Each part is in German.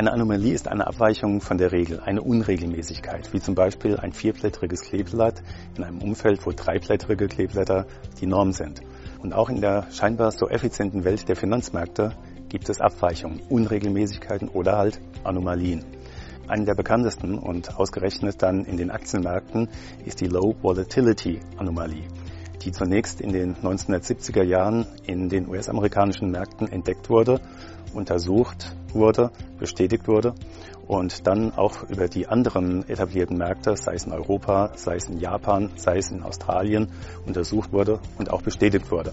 Eine Anomalie ist eine Abweichung von der Regel, eine Unregelmäßigkeit, wie zum Beispiel ein vierblättriges Kleeblatt in einem Umfeld, wo dreiblättrige Kleeblätter die Norm sind. Und auch in der scheinbar so effizienten Welt der Finanzmärkte gibt es Abweichungen, Unregelmäßigkeiten oder halt Anomalien. Eine der bekanntesten und ausgerechnet dann in den Aktienmärkten ist die Low Volatility Anomalie, die zunächst in den 1970er Jahren in den US-amerikanischen Märkten entdeckt wurde, untersucht wurde, bestätigt wurde und dann auch über die anderen etablierten Märkte, sei es in Europa, sei es in Japan, sei es in Australien, untersucht wurde und auch bestätigt wurde.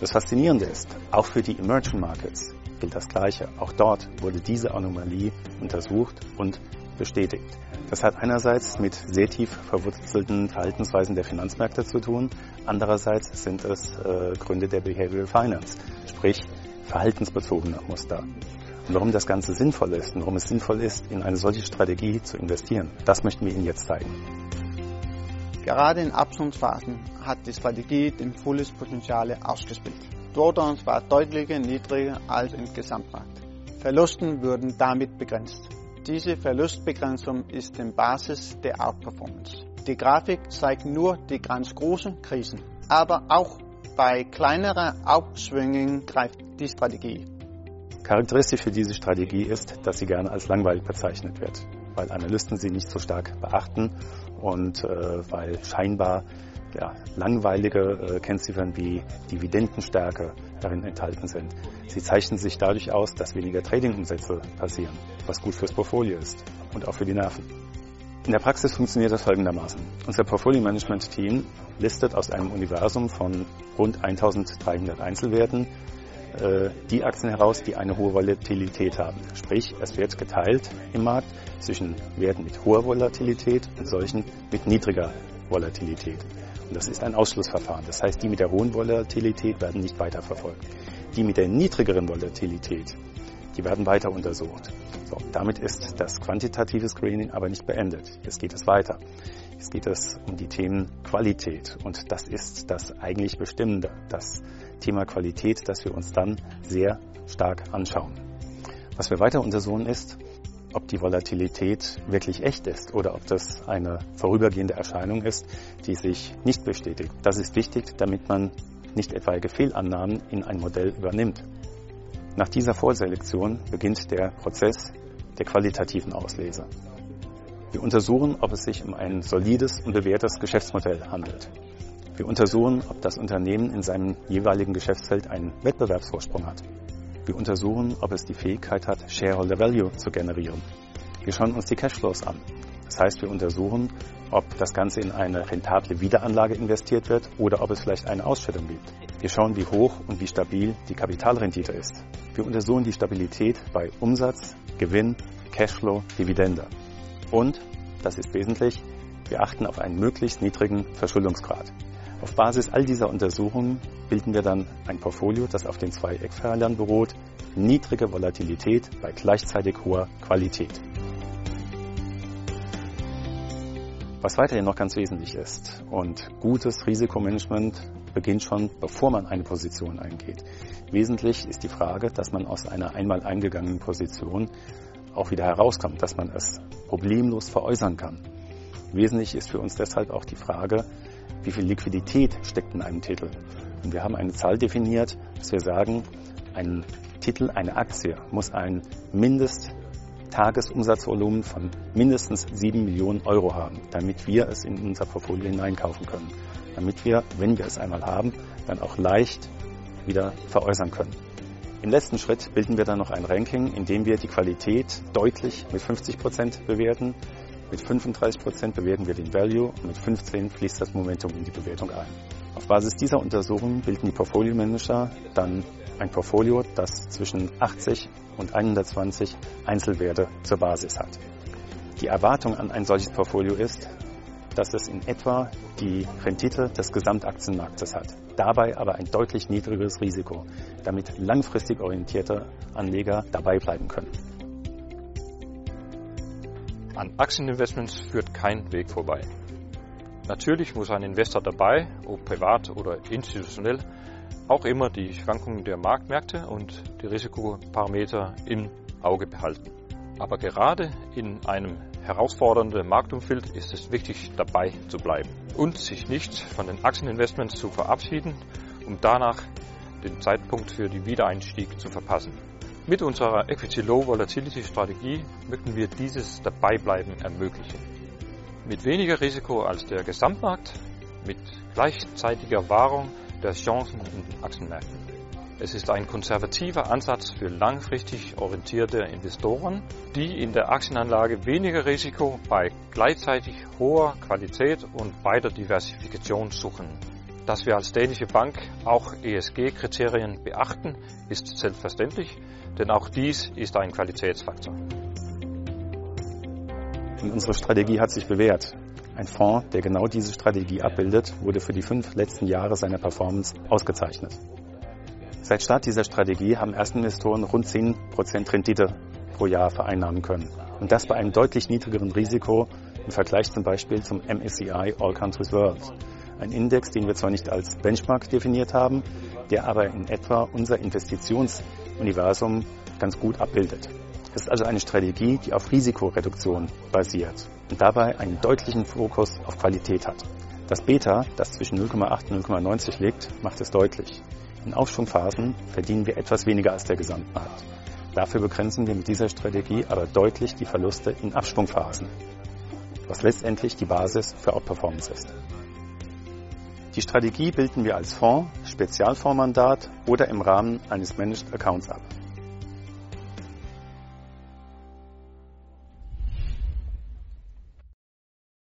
Das Faszinierende ist, auch für die Emerging Markets gilt das Gleiche. Auch dort wurde diese Anomalie untersucht und bestätigt. Das hat einerseits mit sehr tief verwurzelten Verhaltensweisen der Finanzmärkte zu tun, andererseits sind es äh, Gründe der Behavioral Finance, sprich verhaltensbezogene Muster. Und warum das Ganze sinnvoll ist und warum es sinnvoll ist, in eine solche Strategie zu investieren, das möchten wir Ihnen jetzt zeigen. Gerade in Abschwungsphasen hat die Strategie den volles Potenzial ausgespielt. Drawdowns war deutlich niedriger als im Gesamtmarkt. Verlusten wurden damit begrenzt. Diese Verlustbegrenzung ist die Basis der Outperformance. Die Grafik zeigt nur die ganz großen Krisen, aber auch bei kleineren Aufschwüngen greift die Strategie. Charakteristisch für diese Strategie ist, dass sie gerne als langweilig bezeichnet wird, weil Analysten sie nicht so stark beachten und äh, weil scheinbar ja, langweilige äh, Kennziffern wie Dividendenstärke darin enthalten sind. Sie zeichnen sich dadurch aus, dass weniger Tradingumsätze passieren, was gut fürs Portfolio ist und auch für die Nerven. In der Praxis funktioniert das folgendermaßen. Unser Portfolio-Management-Team listet aus einem Universum von rund 1300 Einzelwerten die Aktien heraus, die eine hohe Volatilität haben. Sprich, es wird geteilt im Markt zwischen Werten mit hoher Volatilität und solchen mit niedriger Volatilität. Und das ist ein Ausschlussverfahren. Das heißt, die mit der hohen Volatilität werden nicht weiterverfolgt. Die mit der niedrigeren Volatilität, die werden weiter untersucht. So, damit ist das quantitative Screening aber nicht beendet. Jetzt geht es weiter. Jetzt geht es um die Themen Qualität. Und das ist das eigentlich Bestimmende, das Thema Qualität, das wir uns dann sehr stark anschauen. Was wir weiter untersuchen ist, ob die Volatilität wirklich echt ist oder ob das eine vorübergehende Erscheinung ist, die sich nicht bestätigt. Das ist wichtig, damit man nicht etwaige Fehlannahmen in ein Modell übernimmt. Nach dieser Vorselektion beginnt der Prozess der qualitativen Auslese. Wir untersuchen, ob es sich um ein solides und bewährtes Geschäftsmodell handelt. Wir untersuchen, ob das Unternehmen in seinem jeweiligen Geschäftsfeld einen Wettbewerbsvorsprung hat. Wir untersuchen, ob es die Fähigkeit hat, Shareholder Value zu generieren. Wir schauen uns die Cashflows an. Das heißt, wir untersuchen, ob das Ganze in eine rentable Wiederanlage investiert wird oder ob es vielleicht eine Ausschüttung gibt. Wir schauen, wie hoch und wie stabil die Kapitalrendite ist. Wir untersuchen die Stabilität bei Umsatz, Gewinn, Cashflow, Dividende. Und, das ist wesentlich, wir achten auf einen möglichst niedrigen Verschuldungsgrad. Auf Basis all dieser Untersuchungen bilden wir dann ein Portfolio, das auf den zwei Eckpfeilern beruht, niedrige Volatilität bei gleichzeitig hoher Qualität. Was weiterhin noch ganz wesentlich ist und gutes Risikomanagement beginnt schon, bevor man eine Position eingeht. Wesentlich ist die Frage, dass man aus einer einmal eingegangenen Position auch wieder herauskommt, dass man es problemlos veräußern kann. Wesentlich ist für uns deshalb auch die Frage, wie viel Liquidität steckt in einem Titel. Und wir haben eine Zahl definiert, dass wir sagen, ein Titel, eine Aktie muss ein Mindesttagesumsatzvolumen von mindestens 7 Millionen Euro haben, damit wir es in unser Portfolio hineinkaufen können. Damit wir, wenn wir es einmal haben, dann auch leicht wieder veräußern können. Im letzten Schritt bilden wir dann noch ein Ranking, in dem wir die Qualität deutlich mit 50 Prozent bewerten mit 35 Prozent bewerten wir den Value und mit 15 fließt das Momentum in die Bewertung ein. Auf Basis dieser Untersuchungen bilden die Portfolio Manager dann ein Portfolio, das zwischen 80 und 120 Einzelwerte zur Basis hat. Die Erwartung an ein solches Portfolio ist, dass es in etwa die Rendite des Gesamtaktienmarktes hat. Dabei aber ein deutlich niedrigeres Risiko, damit langfristig orientierte Anleger dabei bleiben können. An Aktieninvestments führt kein Weg vorbei. Natürlich muss ein Investor dabei, ob privat oder institutionell, auch immer die Schwankungen der Marktmärkte und die Risikoparameter im Auge behalten. Aber gerade in einem herausfordernden Marktumfeld ist es wichtig, dabei zu bleiben und sich nicht von den Aktieninvestments zu verabschieden, um danach den Zeitpunkt für den Wiedereinstieg zu verpassen. Mit unserer Equity Low Volatility Strategie möchten wir dieses Dabeibleiben ermöglichen. Mit weniger Risiko als der Gesamtmarkt, mit gleichzeitiger Wahrung der Chancen in den Aktienmärkten. Es ist ein konservativer Ansatz für langfristig orientierte Investoren, die in der Aktienanlage weniger Risiko bei gleichzeitig hoher Qualität und weiter Diversifikation suchen. Dass wir als dänische Bank auch ESG-Kriterien beachten, ist selbstverständlich, denn auch dies ist ein Qualitätsfaktor. Und unsere Strategie hat sich bewährt. Ein Fonds, der genau diese Strategie abbildet, wurde für die fünf letzten Jahre seiner Performance ausgezeichnet. Seit Start dieser Strategie haben Erstinvestoren rund 10% Rendite pro Jahr vereinnahmen können. Und das bei einem deutlich niedrigeren Risiko im Vergleich zum Beispiel zum MSCI All Countries World. Ein Index, den wir zwar nicht als Benchmark definiert haben, der aber in etwa unser Investitionsuniversum ganz gut abbildet. Es ist also eine Strategie, die auf Risikoreduktion basiert und dabei einen deutlichen Fokus auf Qualität hat. Das Beta, das zwischen 0,8 und 0,90 liegt, macht es deutlich. In Aufschwungphasen verdienen wir etwas weniger als der Gesamtmarkt. Dafür begrenzen wir mit dieser Strategie aber deutlich die Verluste in Abschwungphasen, was letztendlich die Basis für Outperformance ist. Die Strategie bilden wir als Fonds, Spezialfondsmandat oder im Rahmen eines Managed Accounts ab.